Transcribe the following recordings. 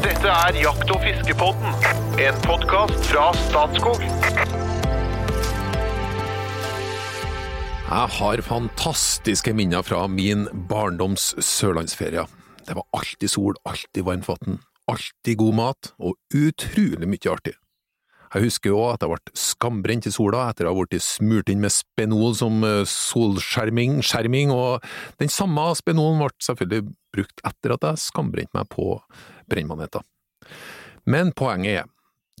Dette er Jakt- og fiskepodden, en podkast fra Statskog. Jeg har fantastiske minner fra min barndoms sørlandsferie. Det var alltid sol, alltid varmtvann, alltid god mat og utrolig mye artig. Jeg husker òg at jeg ble skambrent i sola etter å ha blitt smurt inn med Spenol som eh, solskjerming, skjerming, og den samme Spenolen ble selvfølgelig brukt etter at jeg skambrente meg på brennmaneter. Men poenget er,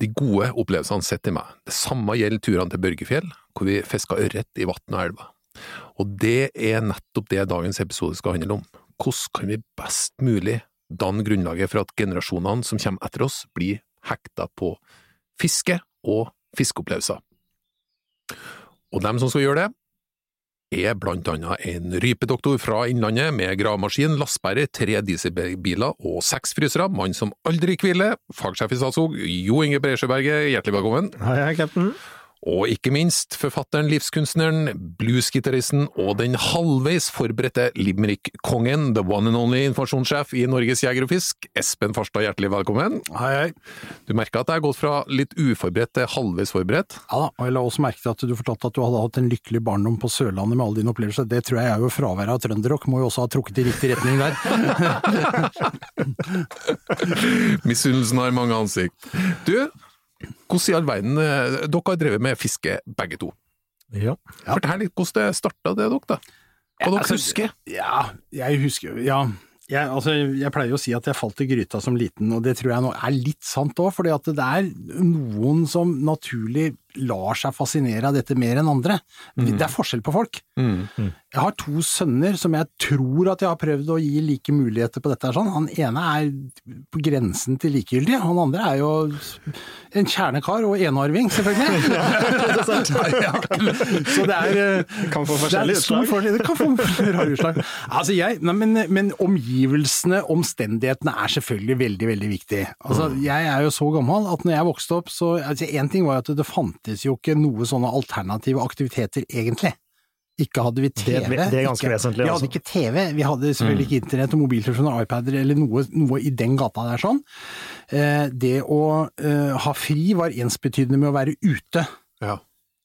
de gode opplevelsene sitter i meg. Det samme gjelder turene til Børgefjell, hvor vi fiska ørret i vann og elver. Og det er nettopp det dagens episode skal handle om. Hvordan kan vi best mulig danne grunnlaget for at generasjonene som kommer etter oss, blir hekta på fiske og fiskeopplevelser? Og dem som skal gjøre det, er blant annet en rypedoktor fra Innlandet med gravemaskin, lastebærer, tre dieselbiler og seks frysere, mann som aldri hviler, fagsjef i Statskog, Jo Inge Breisjøberget, hjertelig velkommen. Hei, hei, cap'n. Og ikke minst forfatteren, livskunstneren, bluesgitaristen og den halvveis forberedte limerick-kongen, the one and only informasjonssjef i Norges Jeger og Fisk, Espen Farstad, hjertelig velkommen. Hei, hei. Du merker at jeg har gått fra litt uforberedt til halvveis forberedt? Ja da, og jeg la også merke til at du fortalte at du hadde hatt en lykkelig barndom på Sørlandet med alle dine opplevelser. Det tror jeg er jo fraværet av trønderrock, må jo også ha trukket i riktig retning der. Misunnelsen har mange ansikt. Du, hvordan i all verden eh, Dere har drevet med fiske begge to. Ja. Fortell litt hvordan det starta det, dere, da. Hva dere Altså, husker? Ja, jeg husker jo Ja. Jeg, altså, jeg pleier jo å si at jeg falt i gryta som liten, og det tror jeg nå er litt sant òg, fordi at det er noen som naturlig lar seg fascinere av dette mer enn andre. Det er forskjell på folk. Jeg har to sønner som jeg tror at jeg har prøvd å gi like muligheter på dette. her sånn. Han ene er på grensen til likegyldig, han andre er jo en kjernekar og enarving, selvfølgelig. Ja, Så det er eh, Kan få forskjellige utslag. Det kan få rare utslag. Altså jeg, nei, men, men omgivelsene, omstendighetene, er selvfølgelig veldig, veldig viktig. Altså, jeg er jo så gammel at når jeg vokste opp, så altså, En ting var jo at det fantes jo ikke noe sånne alternative aktiviteter, egentlig. Ikke hadde vi TV. Det- det er ganske ikke, vesentlig, Vi altså. hadde ikke TV, vi hadde selvfølgelig ikke internett og mobiltelefoner iPader eller noe, noe i den gata der sånn. Eh, det å eh, ha fri var ensbetydende med å være ute Ja.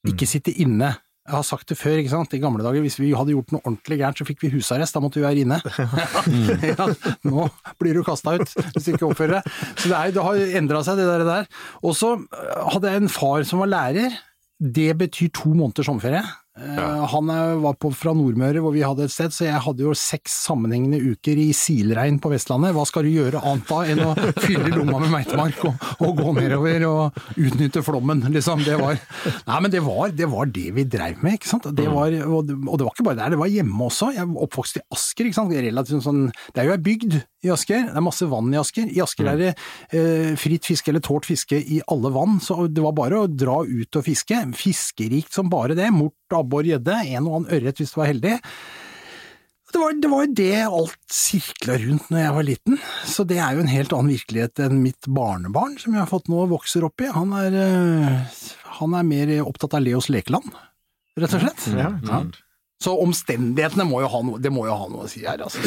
ikke sitte inne. Jeg har sagt det før, ikke sant. I gamle dager, hvis vi hadde gjort noe ordentlig gærent, så fikk vi husarrest, da måtte vi være inne. ja, nå blir du kasta ut hvis du ikke oppfører deg. Så det, er, det har endra seg, det der. der. Og så øh, hadde jeg en far som var lærer. Det betyr to måneders sommerferie. Eh, Han var på, fra Nordmøre, hvor vi hadde et sted, så jeg hadde jo seks sammenhengende uker i silregn på Vestlandet. Hva skal du gjøre annet da enn å fylle lomma med meitemark og, og gå nedover og utnytte flommen, liksom. Det var, nei, men det var, det var det vi dreiv med, ikke sant. Det var, og, det, og det var ikke bare der, det var hjemme også. Jeg er oppvokst i Asker, ikke sant. Relativt sånn, det er jo ei bygd i Asker, det er masse vann i Asker. I Asker er det eh, fritt fiske eller tårt fiske i alle vann, så det var bare å dra ut og fiske. Fiskerikt som bare det. Mort, abbor, gjedde, en og annen ørret hvis du var heldig. Det var, det var jo det alt sirkla rundt når jeg var liten, så det er jo en helt annen virkelighet enn mitt barnebarn, som jeg har fått nå vokser opp i. Han er, eh, han er mer opptatt av Leos lekeland, rett og slett. Ja, Ja. Så omstendighetene må jo ha noe, det må jo ha noe å si her, altså.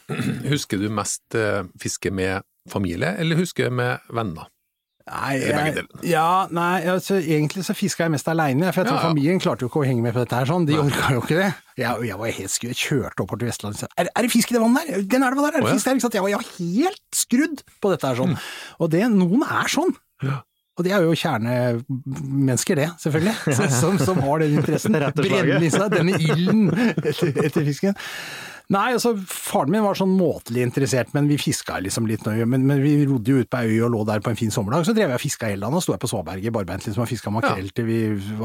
Husker du mest eh, fiske med familie, eller husker du med venner? Nei, jeg, ja, nei altså, egentlig så fiska jeg mest aleine, for jeg tror Ja, ja. familien klarte jo ikke å henge med på dette her sånn, de orka jo ikke det. Jeg, jeg var helt skrudd, jeg kjørte oppover til Vestlandet og sa er, er det fisk i det vannet der? Den elva der, er det fisk der? Ikke sant? Jeg var, jeg var helt skrudd på dette her sånn. Og det, noen er sånn. Og det er jo kjernemennesker, det, selvfølgelig, som, som har den interessen. Brenner i seg denne ilden etter, etter fisken. Nei, altså faren min var sånn måtelig interessert, men vi fiska liksom litt nøye. Men, men vi rodde jo ut på ei øy og lå der på en fin sommerdag, så drev jeg og fiska hele dagen. Og sto jeg på Svaberget barbeint liksom, og fiska makrell til vi,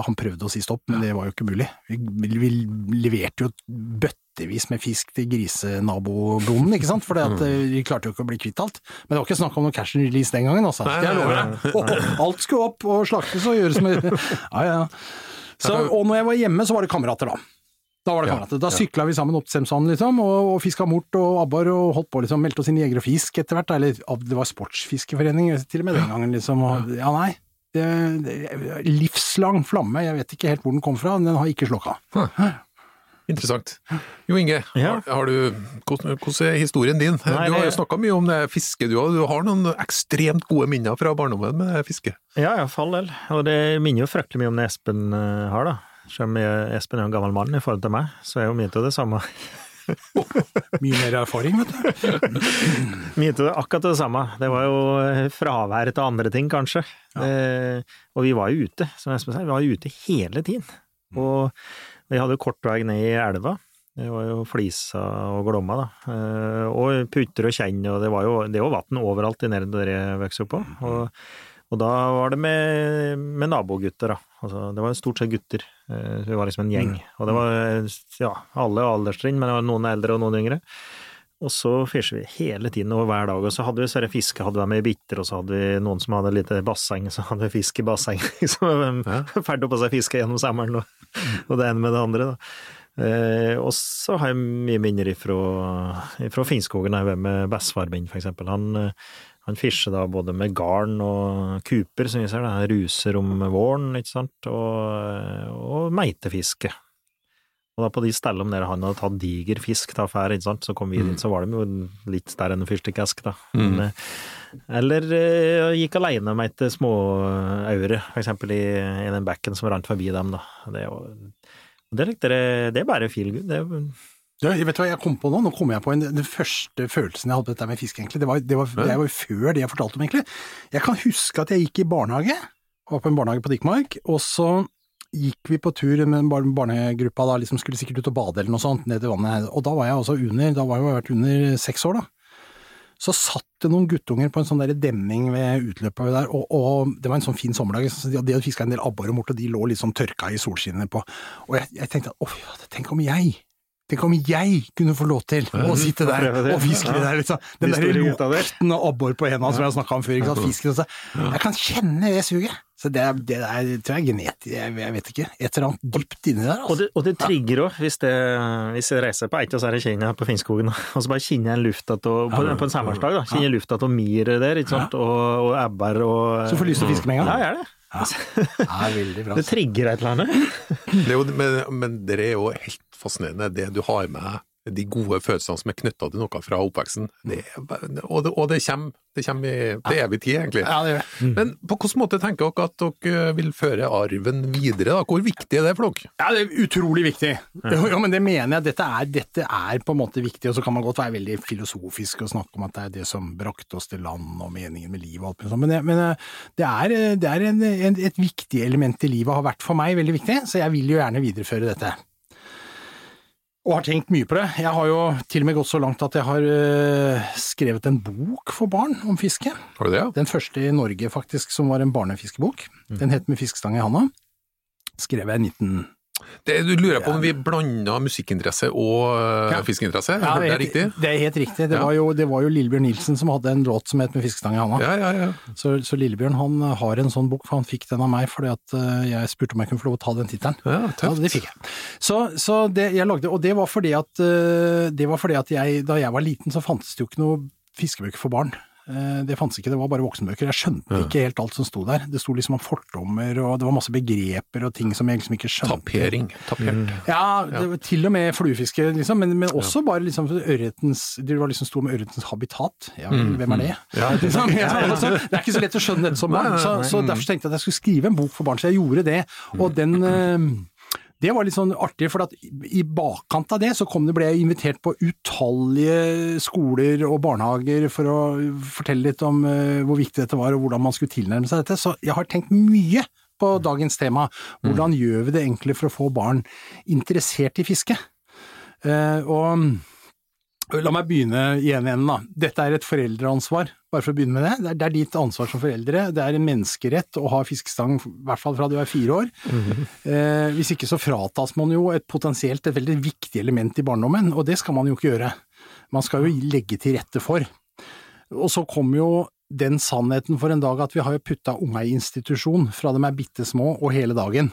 han prøvde å si stopp, men det var jo ikke mulig. Vi, vi leverte jo bøttevis med fisk til grisenabobonden, ikke sant, for vi klarte jo ikke å bli kvitt alt. Men det var ikke snakk om noe cash and release den gangen, altså. Nei, jeg lover deg. Og Alt skulle opp og slaktes og gjøres med Ja, ja. Så, og når jeg var hjemme, så var det kamerater, da. Da var det kamerater. Da ja. sykla vi sammen opp til Semsand, liksom, og, og fiska mort og abbor og holdt på, liksom. Meldte oss inn i Jeger og Fisk etter hvert, eller det var sportsfiskeforening til og med den gangen, liksom. Og, ja, nei. Det, det, livslang flamme, jeg vet ikke helt hvor den kom fra, men den har ikke slokka. Interessant. Jo Inge, Ja. har, har du, hvordan, er historien din? Nei, du har jo snakka mye om det fiske, du, har- du har noen ekstremt gode minner fra barndommen med fiske. Ja, ja, for all del. Og det minner jo fryktelig mye om det Espen eh, har, da. Selv om Espen er en gammel mann i forhold til meg, så er jo mye av det samme. Mye mer erfaring, vet du. Mye av det akkurat det samme. Det var jo eh, fravær til andre ting, kanskje. Eh, og vi var jo ute, som Espen sa, vi var jo ute hele tiden. Og vi hadde kort vei ned i elva. Det var jo Flisa og Glomma, da. Eh, og Putter og Kjenn, og det var jo, det var vann overalt i nede der jeg vokste opp på. Og, og da var det med, med nabogutter, da. Altså, det var stort sett gutter. Eh, vi var liksom en gjeng. Og det var ja, alle alderstrinn, men det var noen eldre og noen yngre. Og så fisket vi hele tiden og hver dag, og så hadde vi sånne fiske, hadde vi med bitter, og så hadde vi noen som hadde litt basseng, så hadde vi fisk i basseng. Liksom, Ja. ferdig på seg fiske gjennom sommeren, og, og det ene med det andre, da. Eh, og så har jeg mye minner ifra, ifra Finnskogen, da jeg var med bestefar min, for eksempel. Han, eh, han fischer da både med garn og kuper, som vi ser, da, ruser om våren, ikke sant, og, og meitefiske. Og da på de stedene der han hadde tatt diger fisk til affære, ikke sant, så kom vi dit, så var de jo litt større enn en fyrstikkesk, da. Men, eh, Eller eh, gikk alene og meite småaure, for eksempel i, i den bekken som rant forbi dem, da. Det, er det likte det, det er bare feel good. Det er, Du, vet du hva jeg kom på nå? Nå kom jeg på en, den første følelsen jeg hadde på dette med fisk, egentlig. Det var, det, var, det var før det jeg fortalte om, egentlig. Jeg kan huske at jeg gikk i barnehage, var på en barnehage på Dikmark, og så gikk vi på tur med barnegruppa, da liksom skulle sikkert ut og bade eller noe sånt, ned til vannet, og da var jeg også under, da var jeg jo vært under seks år da. Så satt det noen guttunger på en sånn der demning ved utløpet der, og, og det var en sånn fin sommerdag, så de hadde fiska en del abbor og mort, og de lå litt sånn tørka i solskinnet på, og jeg, jeg tenkte, åh, ja, tenk om jeg Tenk om jeg kunne få lov til å sitte der og fiske det der, liksom. Den De der lukten av abbor på hendene som jeg har snakka om før. Ikke sant? Fisken. Jeg kan kjenne det suget. Så det, er- det der tror jeg er genetisk, jeg, jeg vet ikke. Et eller annet dypt inni der. og, Altså. det, og det trigger òg, hvis, hvis jeg reiser på et av disse kjennene på Finnskogen, og så bare kjenner jeg lufta på, på en samværsdag, da, kjenner lufta til myret der, ikke sant, og, og ebber og Så får du lyst til å fiske med en gang? Ja, jeg gjør det. Ja, det er veldig bra. Det trigger et eller annet. Det er jo, men, men det er jo helt fascinerende, det du har med de gode følelsene som er knytta til noe fra oppveksten. Det er, og, det, og det kommer, det kommer i, til evig tid, egentlig. Ja, det gjør det. Men på hvilken måte tenker dere at dere vil føre arven videre? Da? Hvor viktig er det for dere? Ja, det er utrolig viktig. Jo, jo, men det mener jeg. Dette er, dette er på en måte viktig, og så kan man godt være veldig filosofisk og snakke om at det er det som brakte oss til land og meningen med livet og alt mulig sånt, men, det, men eh, det er, det er en, en, et viktig element i livet, har vært for meg veldig viktig, så jeg vil jo gjerne videreføre dette. Og har tenkt mye på det. Jeg har jo til og med gått så langt at jeg har øh, skrevet en bok for barn om fiske. Har du det, ja? Den første i Norge faktisk som var en barnefiskebok. Den het Med fiskestang i handa. Skrev jeg i 19... Det, du lurer på om vi blanda musikkinteresse og øh, Ja. fiskeinteresse? Ja, det, er riktig? det er helt riktig. Det Ja. var jo, det var jo Lillebjørn Nilsen som hadde en låt som het Med fiskestang i handa. Ja, ja, ja. Så, så Lillebjørn han har en sånn bok, for han fikk den av meg fordi at øh, jeg spurte om jeg kunne få lov å ta den tittelen. ja Ja, det fikk jeg. Så, så det jeg lagde, og det var fordi at, det var fordi at jeg, da jeg var liten så fantes det jo ikke noe fiskebøker for barn. Eh, Det fantes ikke, det var bare voksenbøker. Jeg skjønte ikke helt alt som sto der. Det sto liksom om fordommer, og det var masse begreper og ting som jeg liksom ikke skjønte. Tapering. Tapert. Ja, det var til og med fluefiske, liksom, men, men også bare liksom ørretens Det var liksom sto med ørretens habitat. Ja, hvem er det? Ja, det- Liksom, ja, altså, det er ikke så lett å skjønne dette som barn, så, så derfor tenkte jeg at jeg skulle skrive en bok for barn, så jeg gjorde det. Og den eh, det var litt sånn artig, for at i bakkant av det så kom det, ble jeg invitert på utallige skoler og barnehager for å fortelle litt om eh, hvor viktig dette var og hvordan man skulle tilnærme seg dette. Så jeg har tenkt mye på dagens tema. Hvordan gjør vi det egentlig for å få barn interessert i fiske? Eh, og La meg begynne i igjen. ende, da. Dette er et foreldreansvar, bare for å begynne med det. Det er, ditt ansvar som foreldre. Det er en menneskerett å ha fiskestang, i hvert fall fra du er fire år. eh, hvis ikke så fratas man jo et potensielt et veldig viktig element i barndommen, og det skal man jo ikke gjøre. Man skal jo legge til rette for. Og så kommer jo den sannheten for en dag at vi har jo putta unga i institusjon fra de er bitte små og hele dagen.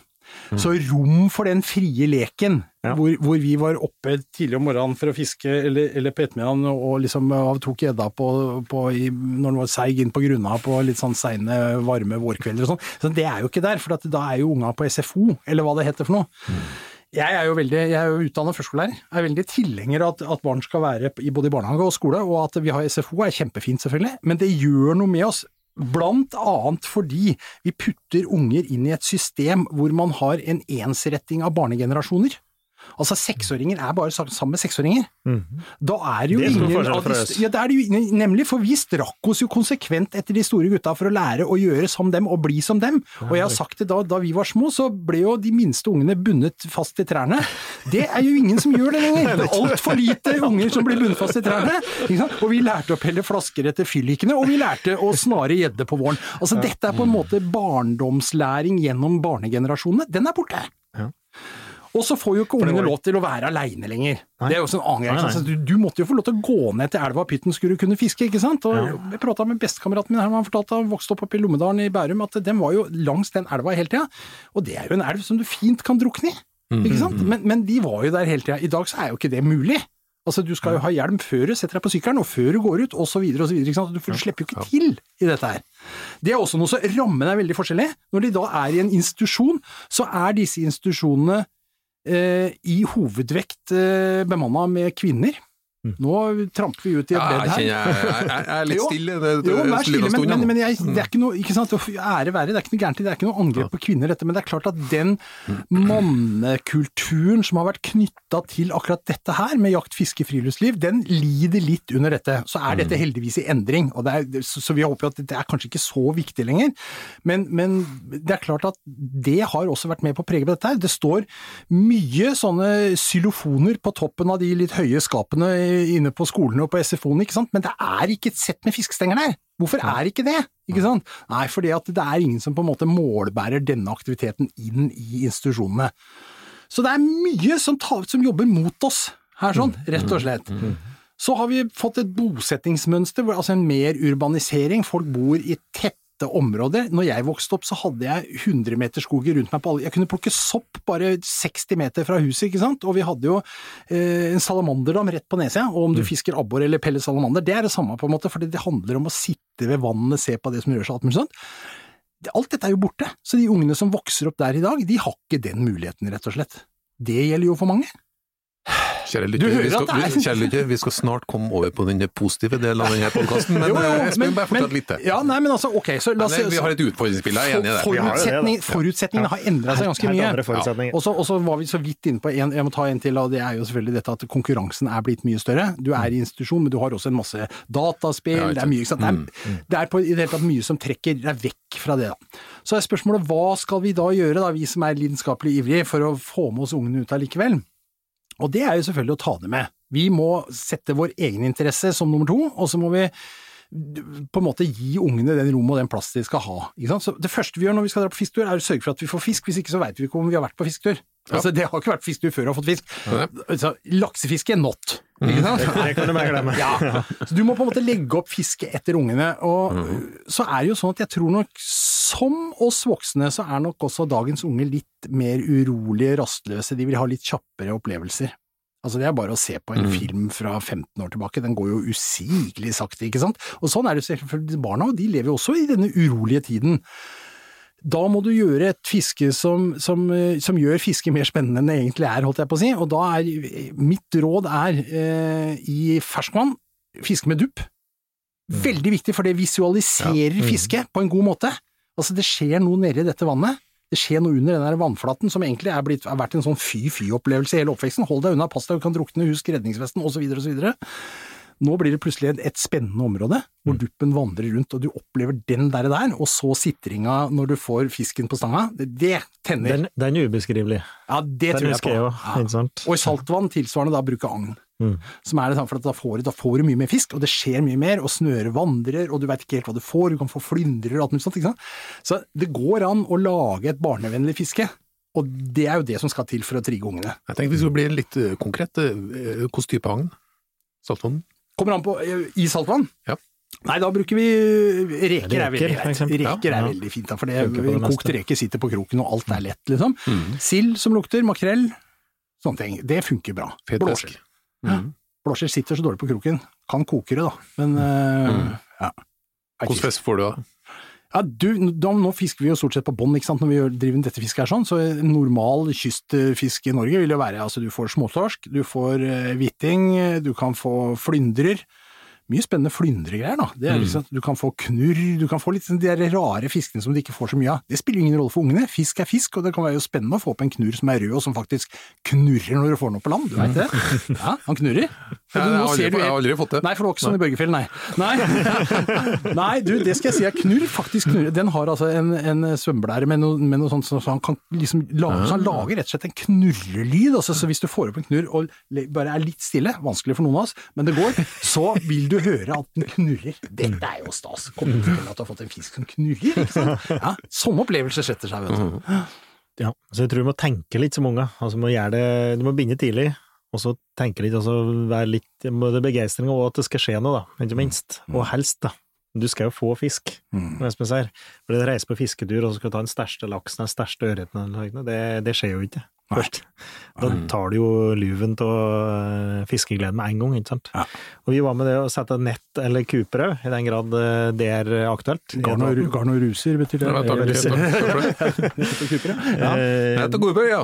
Så rom for den frie leken, Ja. hvor, hvor vi var oppe tidlig om morgenen for å fiske, eller, eller på ettermiddagen og liksom tok gjedda på, på i, når den var seig inn på grunna på litt sånn seine, varme vårkvelder og sånn. Så det er jo ikke der, for at da er jo unga på SFO, eller hva det heter for noe. Jeg er jo veldig, jeg er jo utdannet førskolelærer. Jeg er veldig tilhenger av at, at barn skal være i både barnehage og skole, og at vi har SFO er kjempefint, selvfølgelig, men det gjør noe med oss. Blant annet fordi vi putter unger inn i et system hvor man har en ensretting av barnegenerasjoner. Altså, seksåringer er bare sammen med seksåringer. Da er det jo Det er ingen av de, ja, det er det jo, nemlig, for vi strakk oss jo konsekvent etter de store gutta for å lære å gjøre som dem og bli som dem. Og jeg har sagt det da, da vi var små, så ble jo de minste ungene bundet fast i trærne. Det er jo ingen som gjør det lenger. Det er altfor lite unger som blir bundet fast i trærne. Og vi lærte å pelle flasker etter fyllikene, og vi lærte å snare gjedde på våren. Altså dette er på en måte barndomslæring gjennom barnegenerasjonene. Den er borte. Og så får jo ikke ungene var- lov til å være aleine lenger. Nei. Det er jo også en annen greie. Nei, ikke sant? Så Du, du måtte jo få lov til å gå ned til elva Pytten skulle du kunne fiske, ikke sant. Og Jeg prata med bestekameraten min her, han fortalte han vokste opp oppe i Lommedalen i Bærum, at den var jo langs den elva hele tida. Og det er jo en elv som du fint kan drukne i, ikke sant. Men, men de var jo der hele tida. I dag så er jo ikke det mulig. Altså, Du skal jo ha hjelm før du setter deg på sykkelen, og før du går ut, osv. osv. Du får- slipper jo ikke til i dette her. Det er også noe så Rammen er veldig forskjellig. Når de da er i en institusjon, så er disse institusjonene i hovedvekt eh, bemanna med kvinner. Nå tramper vi ut i et bed her. jeg, jeg, jeg er litt stille. Det, det, Jo, vær stille, men, men, men det er ikke noe ikke sant, ære være, det er ikke noe gærent i det, det er ikke noe angrep på kvinner dette, men det er klart at den mannekulturen som har vært knytta til akkurat dette her, med jakt, fiske, friluftsliv, den lider litt under dette. Så er dette heldigvis i endring, og det er, så, vi håper at det er kanskje ikke så viktig lenger, men, men det er klart at det har også vært med på å prege dette her. Det står mye sånne xylofoner på toppen av de litt høye skapene inne på skolene og på SFO-en, ikke sant, men det er ikke et sett med fiskestenger der. Hvorfor er ikke det? Ikke sant? Nei, fordi at det er ingen som på en måte målbærer denne aktiviteten inn i institusjonene. Så det er mye som, tar, som jobber mot oss her, sånn, rett og slett. Så har vi fått et bosettingsmønster, altså en mer urbanisering. Folk bor i tette området. Når jeg vokste opp, så hadde jeg 100 meter skoger rundt meg på alle Jeg kunne plukke sopp bare 60 meter fra huset, ikke sant. Og vi hadde jo eh, en salamanderdam rett på neset. Og om du fisker abbor eller peller salamander, det er det samme, på en måte. For det handler om å sitte ved vannet, se på det som gjør seg, alt mulig sånt. Alt dette er jo borte. Så de ungene som vokser opp der i dag, de har ikke den muligheten, rett og slett. Det gjelder jo for mange. Kjære Du hører vi skal, at er- vi- kjære lytter, vi skal snart komme over på den positive delen av denne podkasten, men Jo, jo, jeg Espen, men- bare fortsett litt til. Ja, nei, men altså, ok, så la oss eh, vi har et utfordringsbilde, jeg er enig i det. Forutsetning, Forutsetningene har endra seg ganske mye. Og så, var vi så vidt inne på en, jeg må ta en til, og det er jo selvfølgelig dette at konkurransen er blitt mye større. Du er i institusjon, men du har også en masse dataspill, Ja, det er mye, ikke sant. Det er, det er på, i det hele tatt mye som trekker deg vekk fra det, da. Så er spørsmålet hva skal vi da gjøre, da, vi som er lidenskapelig ivrige, for å få med oss ungene ut allikevel? Og det er jo selvfølgelig å ta det med. Vi må sette vår egen interesse som nummer to, og så må vi på en måte gi ungene den rom og den plass de skal ha. Ikke sant? Så det første vi gjør når vi skal dra på fisketur, er å sørge for at vi får fisk, hvis ikke så veit vi ikke om vi har vært på fisketur. Altså, det har ikke vært fisketur før du har fått fisk. Så, laksefiske, not. Ikke sant? Det kan du bare glemme. Ja, så du må på en måte legge opp fiske etter ungene. Og så er det jo sånn at jeg tror nok, som oss voksne, så er nok også dagens unge litt mer urolige, rastløse. De vil ha litt kjappere opplevelser. Altså Det er bare å se på en film fra 15 år tilbake, den går jo usigelig sakte, ikke sant. Og sånn er det selvfølgelig barna, de lever jo også i denne urolige tiden. Da må du gjøre et fiske som, som, eh, som gjør fiske mer spennende enn det egentlig er, holdt jeg på å si. Og da er mitt råd er eh, i ferskvann, fiske med dupp. Veldig viktig, for det visualiserer fiske på en god måte. Altså det skjer noe nede i dette vannet. Det skjer noe under den der vannflaten som egentlig er, blitt, er vært en sånn fy-fy-opplevelse i hele oppveksten. Hold deg unna, deg, du kan drukne, husk redningsvesten, osv., osv. Nå blir det plutselig et, spennende område, hvor duppen vandrer rundt, og du opplever den der, der og så sitringa når du får fisken på stanga. Det, tenner. Den, den er ubeskrivelig. ja, det Den tror jeg på. jeg jo, Ja. ikke sant? Og i saltvann tilsvarende da bruke agn. Mm. Som er det samme, for at da får, du, da får du mye mer fisk, og det skjer mye mer, og snøret vandrer, og du veit ikke helt hva du får, du kan få flyndrer og alt mulig sånt. Ikke sant? Så det går an å lage et barnevennlig fiske, og det er jo det som skal til for å trigge ungene. Jeg tenkte vi skulle bli litt konkrete. konkret. eh, Hvilken type agn? Saltvann? Kommer an på eh, i saltvann? Ja. Nei, da bruker vi reker. er veldig Reker, Reker er veldig fint, da, for det, det kokt reke sitter på kroken, og alt er lett, liksom. Sild som lukter, makrell, sånne ting. Det funker bra. Fet Blåskjell. Mm. Ja. Blåskjell sitter så dårlig på kroken. Kan koke det, da, men eh, ja. Er Hvilken fisk får du da? Ja, du, da, Nå fisker vi jo stort sett på bånd når vi driver dette fisket her sånn, så normal kystfiske i Norge vil jo være altså du får småtorsk, du får eh, hvitting, du kan få flyndrer. Mye spennende flyndregreier, da. Det er liksom, Du kan få knurr, du kan få litt sånn de der rare fiskene som du ikke får så mye av. Det spiller ingen rolle for ungene. Fisk er fisk, og det kan være jo spennende å få opp en knurr som er rød, og som faktisk knurrer når du får den opp på land. Du veit det? Ja, han knurrer. Jeg Nå har aldri, ser du- jeg har aldri fått det. Nei, for det var ikke sånn i Børgefjell, nei. Nei. nei, du, det skal jeg si er knurr, faktisk knurr. Den har altså en, en svømmeblære med noe, med noe sånt, så han kan liksom lage, så han lager rett og slett en knurrelyd. Altså, så hvis du får opp en knurr og bare er litt stille, vanskelig for noen av oss, men det går, så vil du høre at den knurrer. Dette er jo stas. Kommer du til at du har fått en fisk som knurrer, ikke sant? Ja, sånne opplevelser setter seg, vet du. Ja, så jeg tror du må tenke litt som unge. Altså, du må gjøre det, du må begynne tidlig, og så tenke litt, og så være litt må begeistring over at det skal skje noe, da, ikke minst. Og helst, da. Du skal jo få fisk, Mm. som Espen sier. For det reise på fisketur, og så skal du ta den største laksen, den største ørreten, det, det skjer jo ikke. Nei. Først. Da tar du jo luven av fiskegleden med en gang, ikke sant. Ja. Og vi var med det å sette nett eller kuper òg, i den grad eh, det er aktuelt. Garn og, garn og ruser betyr det. Ja, for det. Kuper, ja. Ja. Eh, Jeg ja.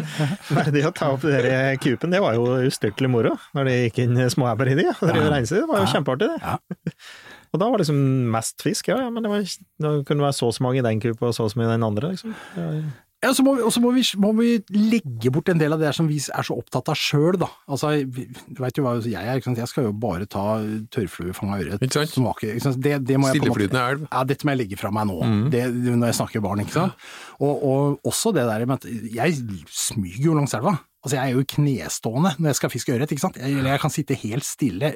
Det å ta opp den kupen, det var jo ustyrtelig moro. Når det gikk inn småebber i det. det var jo kjempeartig, det. Og da var det liksom mest fisk, ja, ja men det, var, det kunne være så og så mange i den kupa og så og så mange i den andre, liksom. Det var- Ja, så må vi, og så må vi, må vi legge bort en del av det som vi er så opptatt av sjøl, da. Altså, du veit jo hva jeg er, ikke sant? jeg skal jo bare ta tørrfluefanga ørret. Jeg Stilleflytende elv. Ja, dette må jeg legge fra meg nå, det, når jeg snakker barn, ikke sant. Og, og også det der med at jeg smyger jo langs elva. Altså, jeg er jo knestående når jeg skal fiske ørret, ikke sant. Jeg, eller jeg kan sitte helt stille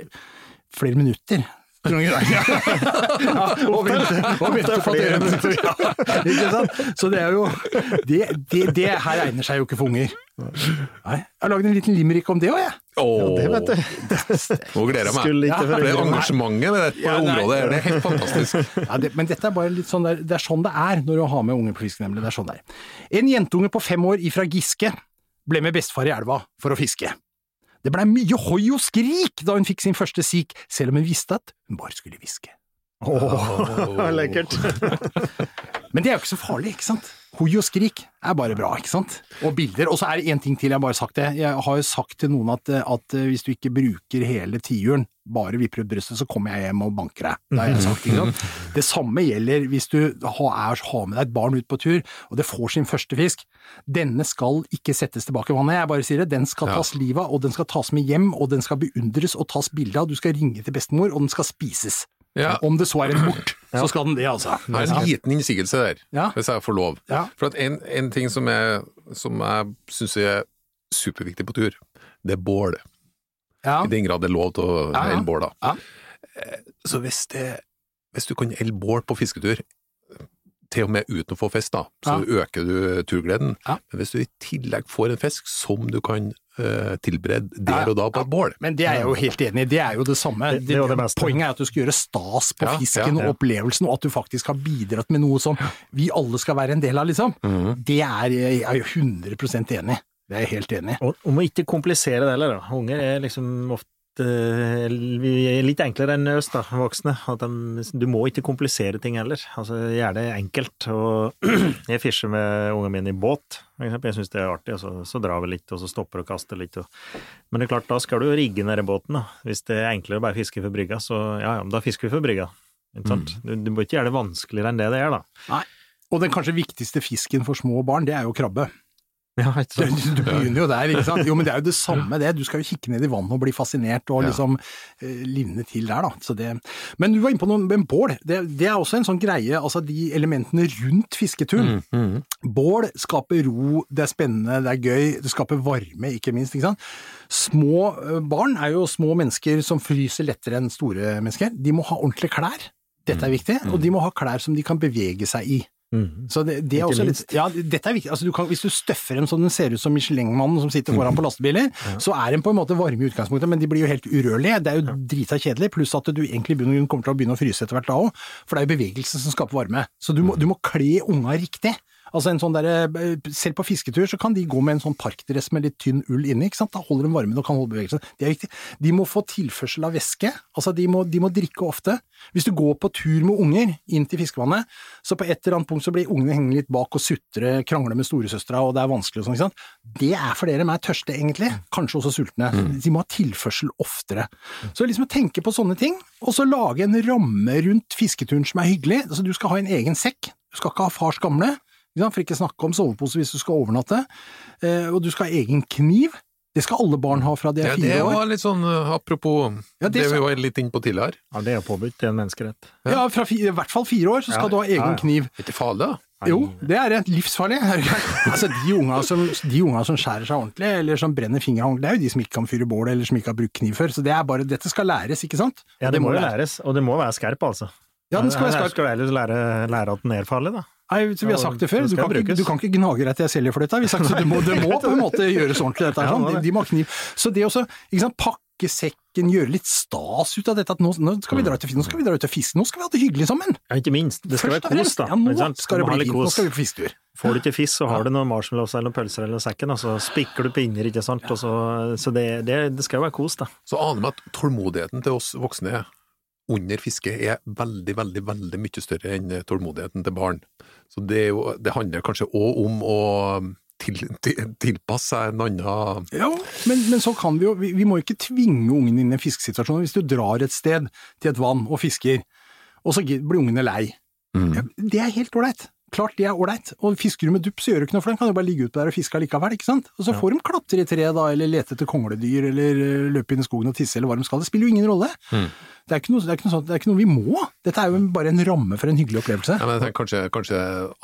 flere minutter. Ja, og ørret ja, ikke sant? Så det er jo det, det, det her egner seg jo ikke for unger. Nei, jeg har lagd en liten limerick om det òg, jeg. Åh, Det vet du. Nå gleder jeg meg. Ja, For det engasjementet med dette Ja, området det er helt fantastisk. Ja, det, men dette er bare litt sånn der, det er sånn det er når du har med unger på fiske, nemlig. Det er sånn det er. En jentunge på fem år ifra Giske ble med bestefar i elva for å fiske. Det blei mye hoi og skrik da hun fikk sin første sik, selv om hun visste at hun bare skulle hviske. Åh, lekkert. Men det er jo ikke så farlig, ikke sant? Hoi og skrik er bare bra, ikke sant? Og bilder. Og så er det én ting til, jeg har bare sagt det. Jeg har jo sagt til noen at, at hvis du ikke bruker hele tiuren, bare vipper ut brystet, så kommer jeg hjem og banker deg. Det har jeg sagt, ikke sant? Det samme gjelder hvis du har, har med deg et barn ut på tur, og det får sin første fisk. Denne skal ikke settes tilbake i vannet, jeg bare sier det. Den skal tas livet av, og den skal tas med hjem, og den skal beundres og tas bilde av. Du skal ringe til bestemor, og den skal spises. Ja. Om det så er en mort, så skal den det, altså. Det er en liten innsigelse der, Ja. hvis jeg får lov. Ja. For at en, en ting som jeg, som jeg syns er superviktig på tur, det er bål. Ja. I den grad det er lov til å Ja, ja. bål, da. Ja. Eh, Så hvis, det, hvis du kan elde bål på fisketur, til og med uten å få fisk, da, så øker du turgleden. Ja. Men hvis du i tillegg får en fisk som du kan eh, tilberede Ja, der og da på et bål Men det er jeg jo helt enig i, det er jo det samme. Det- det er det. Poenget er at du skal gjøre stas på Ja, fisken ja, og opplevelsen, og at du faktisk har bidratt med noe som vi alle skal være en del av, liksom. Mhm. Det er jeg er jo 100% enig i. Det er jeg helt enig i. Og, og må ikke komplisere det heller, da. Unger er liksom ofte eh, litt enklere enn oss, da, voksne. At de, du må ikke komplisere ting heller. Altså, Gjør det enkelt. Og jeg fischer med ungene mine i båt. Jeg syns det er artig, og så, så drar vi litt, og så stopper og kaster litt. Og... Men det er klart, da skal du rigge ned i båten, da. Hvis det er enklere å bare fiske for brygga, så ja, ja, da fisker vi for brygga. Mm. Du, du må ikke gjøre det vanskeligere enn det det er, da. Og den kanskje viktigste fisken for små barn, det er jo krabbe. Ja, Du, du begynner jo der, ikke sant. Jo, men det er jo det samme det. Du skal jo kikke ned i vannet og bli fascinert og liksom eh, livne til der, da. Så det... Men du var inne på noe med bål. Det, det er også en sånn greie, altså de elementene rundt fisketuren. Mhm. Bål skaper ro, det er spennende, det er gøy, det skaper varme, ikke minst. ikke sant? Små eh, barn er jo små mennesker som fryser lettere enn store mennesker. De må ha ordentlige klær. Dette er viktig. Og de må ha klær som de kan bevege seg i. Mhm. Så det, det er også litt, ja, dette er viktig. Altså, du kan, hvis du støffer dem så den ser ut som Michelin-mannen som sitter foran på lastebiler, så er de på en måte varme i utgangspunktet, men de blir jo helt urørlige. Det er jo drita kjedelig, pluss at du egentlig grunn kommer til å begynne å fryse etter hvert da òg, for det er jo bevegelsen som skaper varme. Så du må, du må kle unga riktig. Altså en sånn der, Selv på fisketur så kan de gå med en sånn parkdress med litt tynn ull inni, ikke sant? da holder de varmen og kan holde bevegelsen. Det er viktig. De må få tilførsel av væske, altså de må, de må drikke ofte. Hvis du går på tur med unger inn til fiskevannet, så på et eller annet punkt så blir ungene hengende litt bak og sutre, krangle med storesøstera og det er vanskelig og sånn, ikke sant. Det er fordi de er tørste egentlig, kanskje også sultne. De må ha tilførsel oftere. Så liksom å tenke på sånne ting, og så lage en ramme rundt fisketuren som er hyggelig. Altså du skal ha en egen sekk, du skal ikke ha fars gamle? For ikke snakke om sovepose hvis du skal overnatte, Eh, og du skal ha egen kniv. Det skal alle barn ha fra de er Ja, det fire år. var litt sånn uh, apropos Ja, det det, vi var litt inne på tidligere. Ja, det er påbudt, det er en menneskerett. Ja, fra fire, i hvert fall fire år så skal Ja, du ha egen ja, ja. kniv. Er ikke farlig, da? Jo, det er det. livsfarlig. Det altså, de unga, som, de unga som skjærer seg ordentlig, eller som brenner fingrene ordentlig, det er jo de som ikke kan fyre bål, eller som ikke har brukt kniv før. Så det er bare, dette skal læres, ikke sant? Ja, det må jo læres, og det må være skerp, altså. Ja, den skal være Her skarp. Skal du ellers lære, lære at den er farlig, da. Nei, som vi har sagt det før, du kan, ikke, du kan ikke gnage deg til jeg selger for dette. Vi har sagt, at det må, det må på en måte gjøres ordentlig, dette her. Sånn. De, de må ha kniv. Så det også, ikke sant, pakke sekken, gjøre litt stas ut av dette, at nå, nå skal vi dra ut og fiske, nå skal vi ha det hyggelig sammen. Ja, ikke minst. Det skal Først være kos, da. Ja, nå skal det ha bli kos. nå skal vi på fisketur. Får du ikke fisk, så har du noen marshmallows eller noen pølser eller sekken, og så spikker du pinner, ikke sant. Og så så det, det, det skal jo være kos, da. Så aner vi at tålmodigheten til oss voksne under fiske er veldig, veldig, veldig mye større enn tålmodigheten til barn. Så det, jo, det handler kanskje òg om å til, til, tilpasse seg en annen Ja, men, men så kan vi jo, vi, vi må ikke tvinge ungene inn i en fiskesituasjon. Hvis du drar et sted til et vann og fisker, og så blir ungene lei. Ja, det er helt ålreit. Klart det er ålreit. Og fisker du med dupp, så gjør du ikke noe, for den kan jo bare ligge ute der og fiske allikevel, ikke sant. Og så får de klatre i tre da, eller lete etter kongledyr, eller eh, løpe inn i skogen og tisse, eller hva de skal. Det spiller jo ingen rolle. Det, er noe, det, er sånt, det er ikke noe vi må. Dette er jo bare en ramme for en hyggelig opplevelse. Ja, men jeg tenker kanskje, kanskje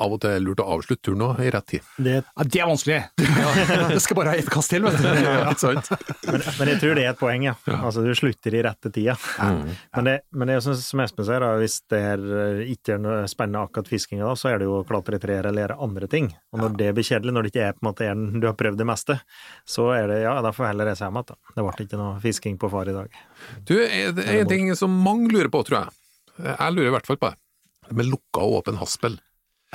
av og til er lurt å avslutte turen nå, i rett tid. Det, Ja, det er vanskelig! Jeg skal bare ha ett kast til, vet du. Ja, sant? men, men jeg tror det er et poeng, ja. Altså, du slutter i rette tida. Men, det, men det sånn som Espen sier, da, hvis det er, eh, ikke er noe spennende akkurat fiskinga, så er det jo å klatre i trær eller gjøre andre ting. Og når det blir kjedelig, når det ikke er på en måte en du har prøvd det meste, så er det ja, da får jeg heller reise hjem igjen. Det ble ikke noe fisking på far i dag. Du, er det er en ting som mange lurer på, tror jeg. Jeg lurer i hvert fall på det. Med lukka og åpen haspel.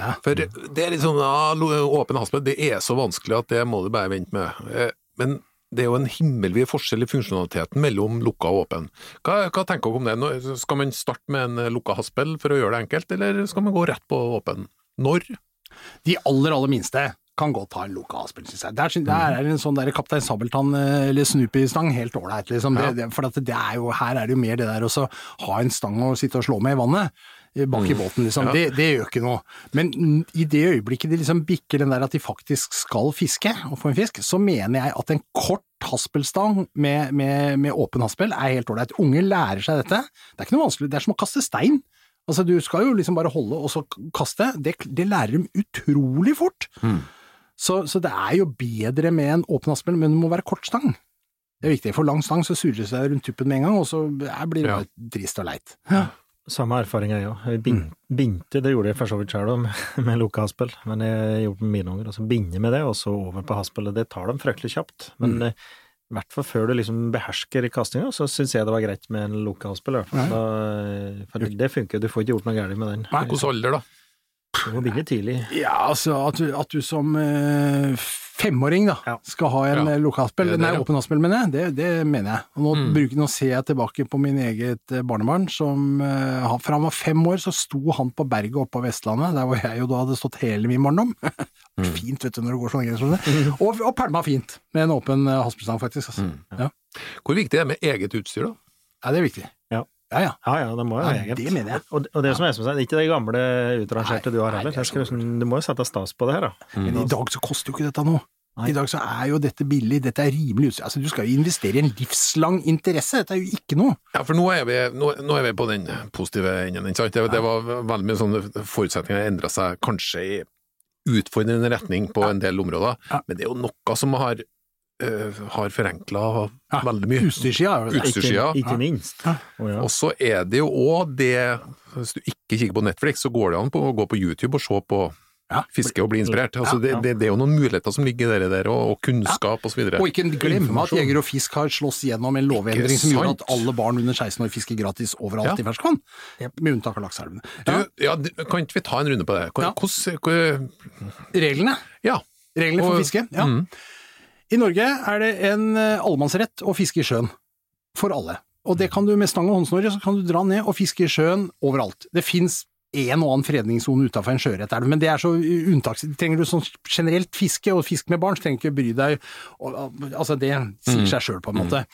Ja. For det er litt sånn ja, åpen haspel, det er så vanskelig at det må du bare vente med. Eh, Men det er jo en himmelvid forskjell i funksjonaliteten mellom lukka og åpen. Hva, hva tenker dere om det? Nå- Skal man starte med en lukka haspel for å gjøre det enkelt, eller skal man gå rett på åpen? Når? De aller, aller minste kan godt ha en lokalspill, synes jeg. Der, der er en sånn der Kaptein Sabeltann eh, eller Snoopy-stang helt ålreit, liksom. Det, det, for at det er jo, her er det jo mer det der å ha en stang å sitte og slå med i vannet. eh, Bak i båten, liksom. Ja. Det, det gjør ikke noe. Men mm, i det øyeblikket de liksom bikker den der at de faktisk skal fiske, og få en fisk, så mener jeg at en kort haspelstang med, med, med åpen haspel er helt ålreit. Unge lærer seg dette. Det er ikke noe vanskelig. Det er som å kaste stein. Altså, du skal jo liksom bare holde og så kaste. Det, det lærer de utrolig fort. Så, så det er jo bedre med en åpen aspel, men det må være kort stang. Det er viktig. For lang stang så surrer det seg rundt tuppen med en gang, og så er- blir det Ja. bare trist og leit. Samme erfaring jeg òg. Binte, det gjorde jeg for så vidt sjøl med, med lukka haspel, men jeg gjorde det med mine unger. Altså binde med det, og så over på haspelet. Det tar dem fryktelig kjapt. Men eh, i hvert fall før du liksom behersker kastinga, så syns jeg det var greit med en. Da, eh, For det, det funker, du får ikke gjort noe galt med den. Nei, Hvilken alder, da? Du må begynne tidlig. Ja, altså at du, at du som eh, femåring da, Ja. skal ha en Ja. ja. lokalspill, nei, åpen haspel, mener jeg, det, det mener jeg. Og nå, Mm. bruker, nå ser jeg tilbake på min eget eh, barnebarn, som eh, fra han var fem år, så sto han på berget oppe på Vestlandet, der hvor jeg jo da hadde stått hele min barndom. Fint, vet du, når det går så lenge. sånn. Og, og pælma fint, med en åpen uh, faktisk. Altså. Ja. Hvor viktig er det med eget utstyr, da? ja, det er viktig. Ja. Ja, ja. Ja, ja, det må jo Ja, det mener jeg. Og, og det som er det er ikke det gamle utrangerte du har heller. er liksom- du må jo sette stas på det her, da. Men i dag så koster jo ikke dette noe. Nei. I dag så er jo dette billig, dette er rimelig utstyr. Altså, du skal jo investere i en livslang interesse, dette er jo ikke noe. Ja, for nå er vi, nå, nå er vi på den positive enden. ikke sant? Det, det var veldig mye sånne forutsetninger endra seg kanskje i utfordrende retning på en del områder, Ja. men det er jo noe som har, har forenkla Ja, veldig mye. Utstyrssida er det. Utstyrssida. Ikke, ikke minst. Ja. Oh, ja. Og så er det jo òg det Hvis du ikke kikker på Netflix, så går det an på å gå på YouTube og se på Ja. fiske og bli inspirert. Altså, Ja, det, det, det er jo noen muligheter som ligger der, der, og, og kunnskap og så videre. Og ikke glemme at Jeger og Fisk har slåss gjennom en lovendring som gjør at alle barn under 16 år fisker gratis overalt Ja. i ferskvann. Med unntak av lakseelvene. Ja, ja, kan ikke vi ta en runde på det? Hvordan, hvordan reglene. Ja. Reglene for Og- fiske. Ja. Mm. I Norge er det en eh, allemannsrett å fiske i sjøen. For alle. Og det kan du med stang og håndsnore, så kan du dra ned og fiske i sjøen overalt. Det fins en og annen fredningssone utafor en sjøørretelv, men det er så unntaks... Trenger du sånn generelt fiske, og fisk med barn, så trenger du ikke bry deg Altså, det sier seg sjøl, på en måte.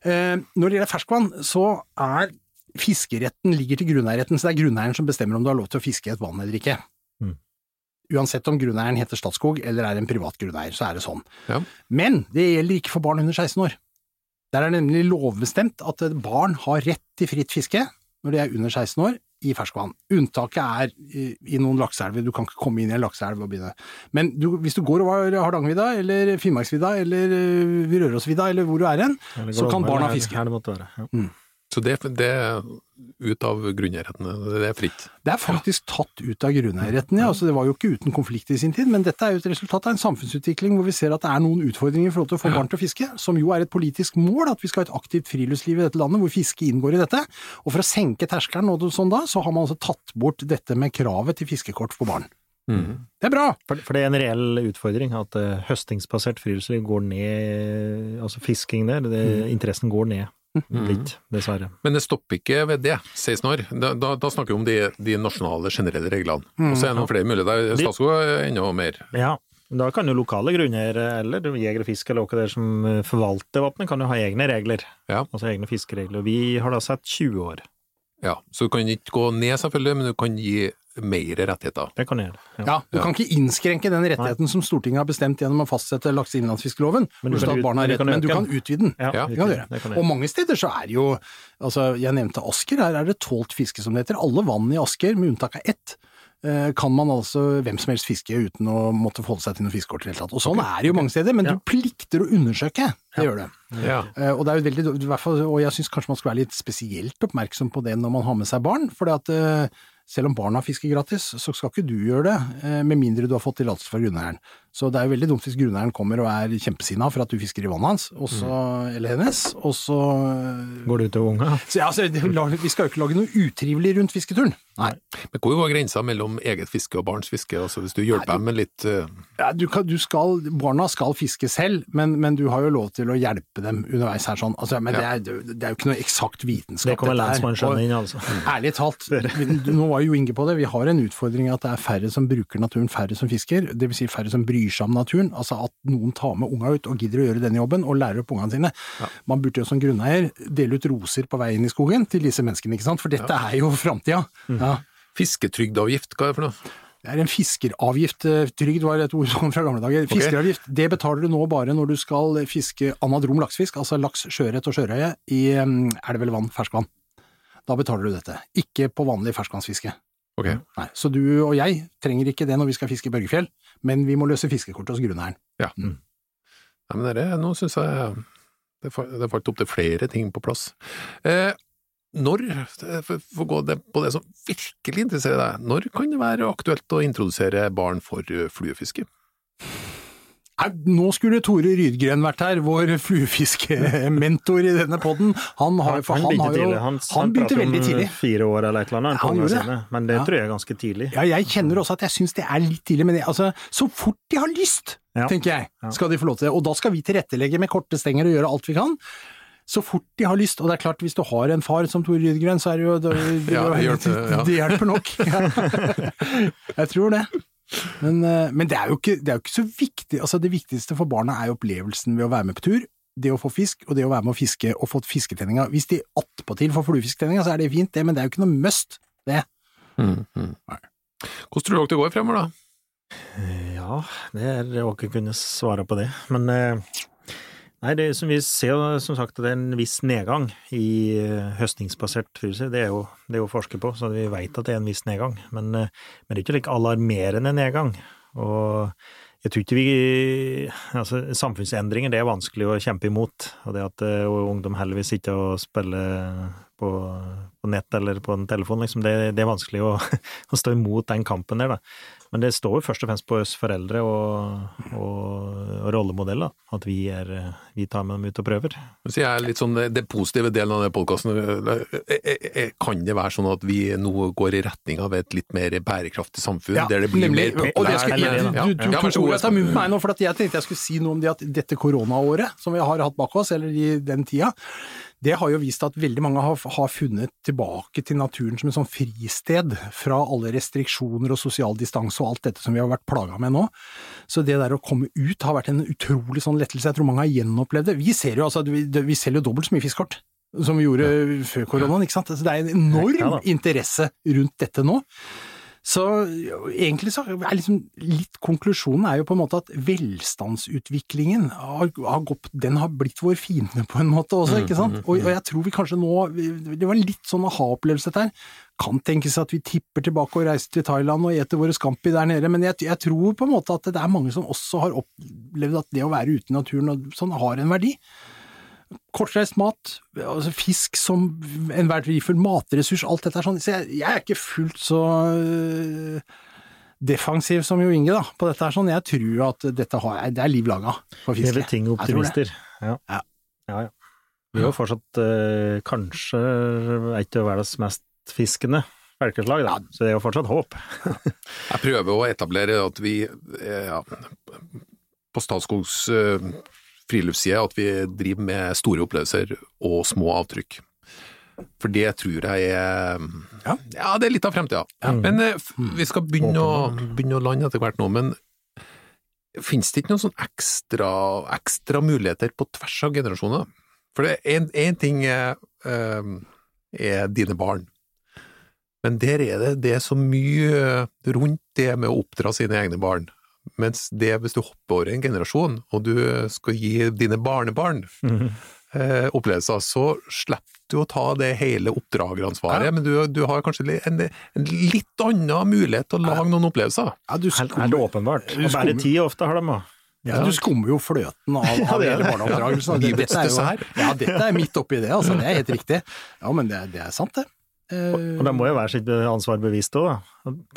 Eh, Når det gjelder ferskvann, så er fiskeretten ligger til grunneierretten, så det er grunneieren som bestemmer om du har lov til å fiske i et vann eller ikke. Mm. Uansett om grunneieren heter Statskog eller er en privat grunneier, så er det sånn. Ja. Men det gjelder ikke for barn under 16 år. Der er det nemlig lovbestemt at barn har rett til fritt fiske når de er under 16 år i ferskvann. Unntaket er i, i noen lakseelver, du kan ikke komme inn i en lakseelv og begynne. Men du, hvis du går over Hardangervidda eller Finnmarksvidda eller uh, Rørosvidda eller hvor du er hen, så kan barna fiske. Her det måtte være. Ja. Så det, det er ut av grunneierrettene, det er fritt. Det er faktisk tatt ut av grunneierretten, ja. Altså, det var jo ikke uten konflikt i sin tid, men dette er jo et resultat av en samfunnsutvikling hvor vi ser at det er noen utfordringer i forhold til å få barn til å fiske, som jo er et politisk mål, at vi skal ha et aktivt friluftsliv i dette landet hvor fiske inngår i dette. Og for å senke terskelen og sånn da, så har man altså tatt bort dette med kravet til fiskekort for barn. Det er bra! For, for det er en reell utfordring at uh, høstingsbasert friluftsliv går ned, altså fisking der, det, interessen går ned litt, dessverre. Men det stopper ikke ved det, 16 år. Da, da, da snakker vi om de, de nasjonale, generelle reglene. Og så er det noen flere muligheter. Statskog er enda mer. Ja, da kan jo lokale grunneiere eller jeger og fisk eller dere der som forvalter våpenet, kan jo ha egne regler. Ja. Altså egne fiskeregler. Vi har da sett 20 år. Ja, så du kan ikke gå ned selvfølgelig, men du kan gi mer rettigheter. Det kan jeg gjøre. Ja. Ja, Du kan ikke innskrenke den rettigheten som Stortinget har bestemt gjennom å fastsette lakseinnlandsfiskeloven, Men du kan du kan men du kan utvide den. Ja, Ja, Det kan du gjøre. Og mange steder så er det jo altså Jeg nevnte Asker, her er det tålt fiske som det heter. Alle vann i Asker, med unntak av ett, kan man altså hvem som helst fiske uten å måtte forholde seg til noe fiskekort i det hele tatt. Og sånn er det jo mange steder, men Ja. du plikter å undersøke. Det gjør du. Ja. Eh, Og, det er jo veldig, i hvert fall, og jeg syns kanskje man skal være litt spesielt oppmerksom på det når man har med seg barn. For selv om barna fisker gratis, så skal ikke du gjøre det, eh, med mindre du har fått tillatelse fra grunneieren. Så det er jo veldig dumt hvis grunneieren kommer og er kjempesinna for at du fisker i vannet hans, også, mm. eller hennes, og så Går det utover unga? så, ja, så, Vi skal jo ikke lage noe utrivelig rundt fisketuren. Nei. Men hvor går grensa mellom eget fiske og barns fiske? Altså Hvis du hjelper dem med litt uh... Ja, du kan, du skal, barna skal fiske selv, men, men du har jo lov til å hjelpe dem underveis her sånn. Altså, men Ja. det, er, det er jo ikke noe eksakt vitenskap. Det kommer lensmannsskjønnet inn, altså. Ærlig talt, nå var jo Inge på det, vi har en utfordring at det er færre som bruker naturen, færre som fisker. Det vil si færre som bryr seg om naturen. Altså at noen tar med unga ut og gidder å gjøre denne jobben, og lærer opp ungene sine. Man burde jo som grunneier dele ut roser på vei inn i skogen til disse menneskene, ikke sant. For dette er jo framtida. Ja. fisketrygdavgift, hva er det for noe? Det er en fiskeravgift. eh, Trygd var et ord fra gamle dager. Fiskeravgift, det betaler du nå bare når du skal fiske anadrom laksefisk, altså laks, sjøørret og sjørøye, i elv eller vann, ferskvann. Da betaler du dette. Ikke på vanlig ferskvannsfiske. Ok. Nei, så du og jeg trenger ikke det når vi skal fiske i Børgefjell, men vi må løse fiskekortet hos grunneieren. Nei, men dette, nå syns jeg det fa- falt opp til flere ting på plass. Eh, når, for å gå på det som virkelig interesserer deg, når kan det være aktuelt å introdusere barn for fluefiske? Nå skulle Tore Rydgren vært her, vår fluefiskementor i denne podden. Han, har, han, han, begynte jo, tidlig. Han, han begynte prater om veldig tidlig. Fire år eller et eller annet, Ja, han det. sine. men det Ja. tror jeg er ganske tidlig. Ja, jeg kjenner også at jeg syns det er litt tidlig, men det, altså, så fort de har lyst, Ja. tenker jeg, skal de få lov til det. Og da skal vi tilrettelegge med korte stenger og gjøre alt vi kan. Så fort de har lyst, og det er klart hvis du har en far som Tore Rydgren, så er det jo det, det, Ja, det hjelper, ja. det hjelper nok. Ja. Jeg tror det. Men, eh, men det, er jo ikke, det er jo ikke så viktig. Altså Det viktigste for barna er jo opplevelsen ved å være med på tur. Det å få fisk, og det å være med å fiske og få fisketenninga. Hvis de attpåtil får fluefisktreninga, så er det fint, det, men det er jo ikke noe must, det. Mm, mm. Hvordan tror du dere det går fremover, da? Ja, det er å ikke kunne svare på det. Men eh, nei, det som vi ser som sagt at det er en viss nedgang i eh, høstingsbasert friluftsliv. Det er jo det er jo forsket på, så vi vet at det er en viss nedgang. Men, eh, men det er ikke like alarmerende nedgang. Og jeg tror ikke vi Altså, samfunnsendringer det er vanskelig å kjempe imot. Og det at og ungdom vil sitte og spille på, på nett eller på en telefon, liksom. Det, det er vanskelig å, å stå imot den kampen der, da. Men det står jo først og fremst på oss foreldre og, og, og rollemodell, da. At vi, er, vi tar med dem ut og prøver. Så jeg er litt sånn, Det positive delen av den podkasten, kan det være sånn at vi nå går i retning av et litt mer bærekraftig samfunn? Ja, der det blir nemlig. mer Og det populært? skal, er du, du, du Ja, tok ordet av munnen på meg nå, for at jeg tenkte jeg skulle si noe om det at dette koronaåret som vi har hatt bak oss, eller i den tida, det har jo vist at veldig mange har, har funnet tilbake til naturen som en sånn fristed fra alle restriksjoner og sosial distanse og alt dette som vi har vært plaga med nå. Så det der å komme ut har vært en utrolig sånn lettelse. Jeg tror mange har gjenopplevd det. Vi ser jo altså, vi, vi selger jo dobbelt så mye fiskkort som vi gjorde før koronaen, ikke sant. Så det er en enorm Ja interesse rundt dette nå. Så egentlig så er liksom litt konklusjonen er jo på en måte at velstandsutviklingen har, har gått, den har blitt vår fiende på en måte også, ikke sant? Og, og jeg tror vi kanskje nå, det var litt sånn aha-opplevelse dette her, kan tenkes at vi tipper tilbake og reiser til Thailand og eter våre scampi der nede, men jeg, jeg tror på en måte at det er mange som også har opplevd at det å være ute i naturen og sånn har en verdi kortreist mat, altså fisk som enhver verdifull matressurs, alt dette er sånn. Så jeg, jeg er ikke fullt så øh, defensiv som Jo Inge da, på dette her. sånn. Jeg tror at dette har, det er liv laga for fiske. Hele ting optimister. Ja. Ja. ja, ja. Vi er jo fortsatt eh, kanskje et av verdens mest fiskende folkeslag, da. så det er jo fortsatt håp. Jeg prøver å etablere at vi eh, ja, på Statskogs eh, friluftsside at vi driver med store opplevelser og små avtrykk. For det tror jeg er Ja. Ja, det er litt av fremtida. Men eh, vi skal begynne å, begynne å lande etter hvert nå. Men finnes det ikke noen sånn ekstra, ekstra muligheter på tvers av generasjoner? For det én ting er, eh, er dine barn. Men der er det, det er så mye rundt det med å oppdra sine egne barn. Mens det, hvis du hopper over en generasjon, og du skal gi dine barnebarn eh, opplevelser, så slipper du å ta det hele oppdrageransvaret, Ja. men du, du har kanskje en, en litt annen mulighet til å lage noen opplevelser. Ja, du skummer, helt åpenbart. Du Og bare ti ofte har de òg. ja, du skummer jo fløten av, av det hele det. barneoppdragelsen. Ja. Dette er jo- Ja, dette er midt oppi det, altså. Det er helt riktig. Ja, men det, det er sant, det. Og, Og det må jo være sitt ansvar bevisst òg.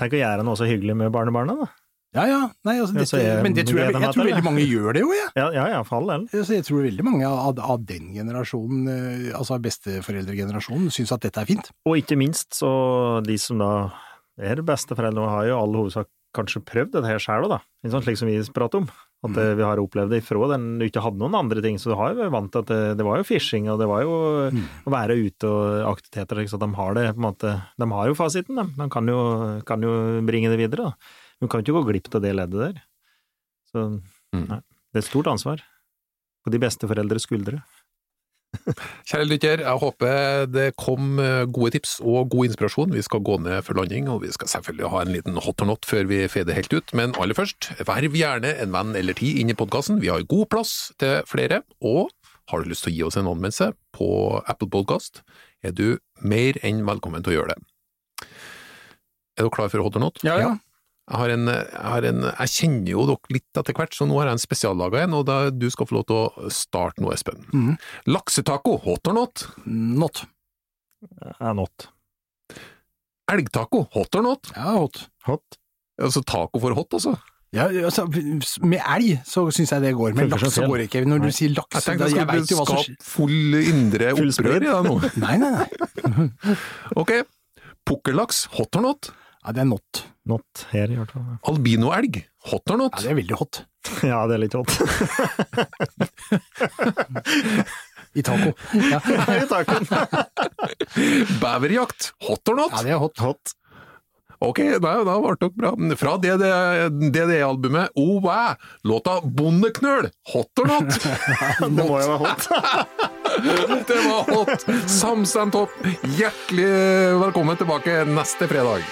Tenk å gjøre noe så hyggelig med barnebarna, da. Ja, ja. Nei, altså, dette, jeg- men det tror jeg, jeg, jeg tror veldig mange gjør det jo, jeg. Ja, ja, ja for all del. Altså, jeg tror veldig mange av, av den generasjonen, eh, altså besteforeldregenerasjonen, syns at dette er fint. Og ikke minst så de som da er besteforeldre, har jo all hovedsak kanskje prøvd dette her sjæl òg, da. Sant, Slik som vi prater om. At mm. vi har opplevd det ifra den du ikke hadde noen andre ting. Så du har jo vant til at det, det var jo fishing, og det var jo å være ute og aktiviteter. Så de har det på en måte De har jo fasiten, de. De kan jo, kan jo bringe det videre, da. De kan ikke gå glipp av det leddet der. Så Mm. nei, det er et stort ansvar. På de beste foreldres skuldre. Kjære lytter, jeg håper det kom eh, gode tips og god inspirasjon. Vi skal gå ned for landing, og vi skal selvfølgelig ha en liten hot or not før vi fader helt ut. Men aller først, verv gjerne en venn eller ti inn i podkasten. Vi har god plass til flere. Og har du lyst til å gi oss en anmeldelse på Apple Podcast, er du mer enn velkommen til å gjøre det. Er du klar for hot or not? Ja, ja. Jeg, har en, jeg, har en, jeg kjenner jo dere litt etter hvert, så nå har jeg en spesiallaga en, og da, du skal få lov til å starte nå, Espen. Mm. Laksetaco, hot or not? Not. Er not. Elgtaco, hot or not? Ja, hot. Hot. Altså taco for hot, altså. Ja, altså, med elg så syns jeg det går, men laks så går går ikke. Når du sier laks, Jeg tenkte jeg skulle som skape full indre opprør i deg nå. Nei, nei, nei. Ok, pukkellaks, hot or not? Ja, det er not. Not her, i hvert fall. Albinoelg, hot or Ja, not? det er veldig hot. Ja, det er litt hot. I taco. Ja, I tacoen. Beverjakt, hot or not? ja det er hot. Hot. Ok, da, da ble dere bra. Fra DDE-albumet Oh Wow, låta Bondeknøl, hot or not? Det må jo være hot. Det var hot! Samstemt topp. Hjertelig velkommen tilbake neste fredag.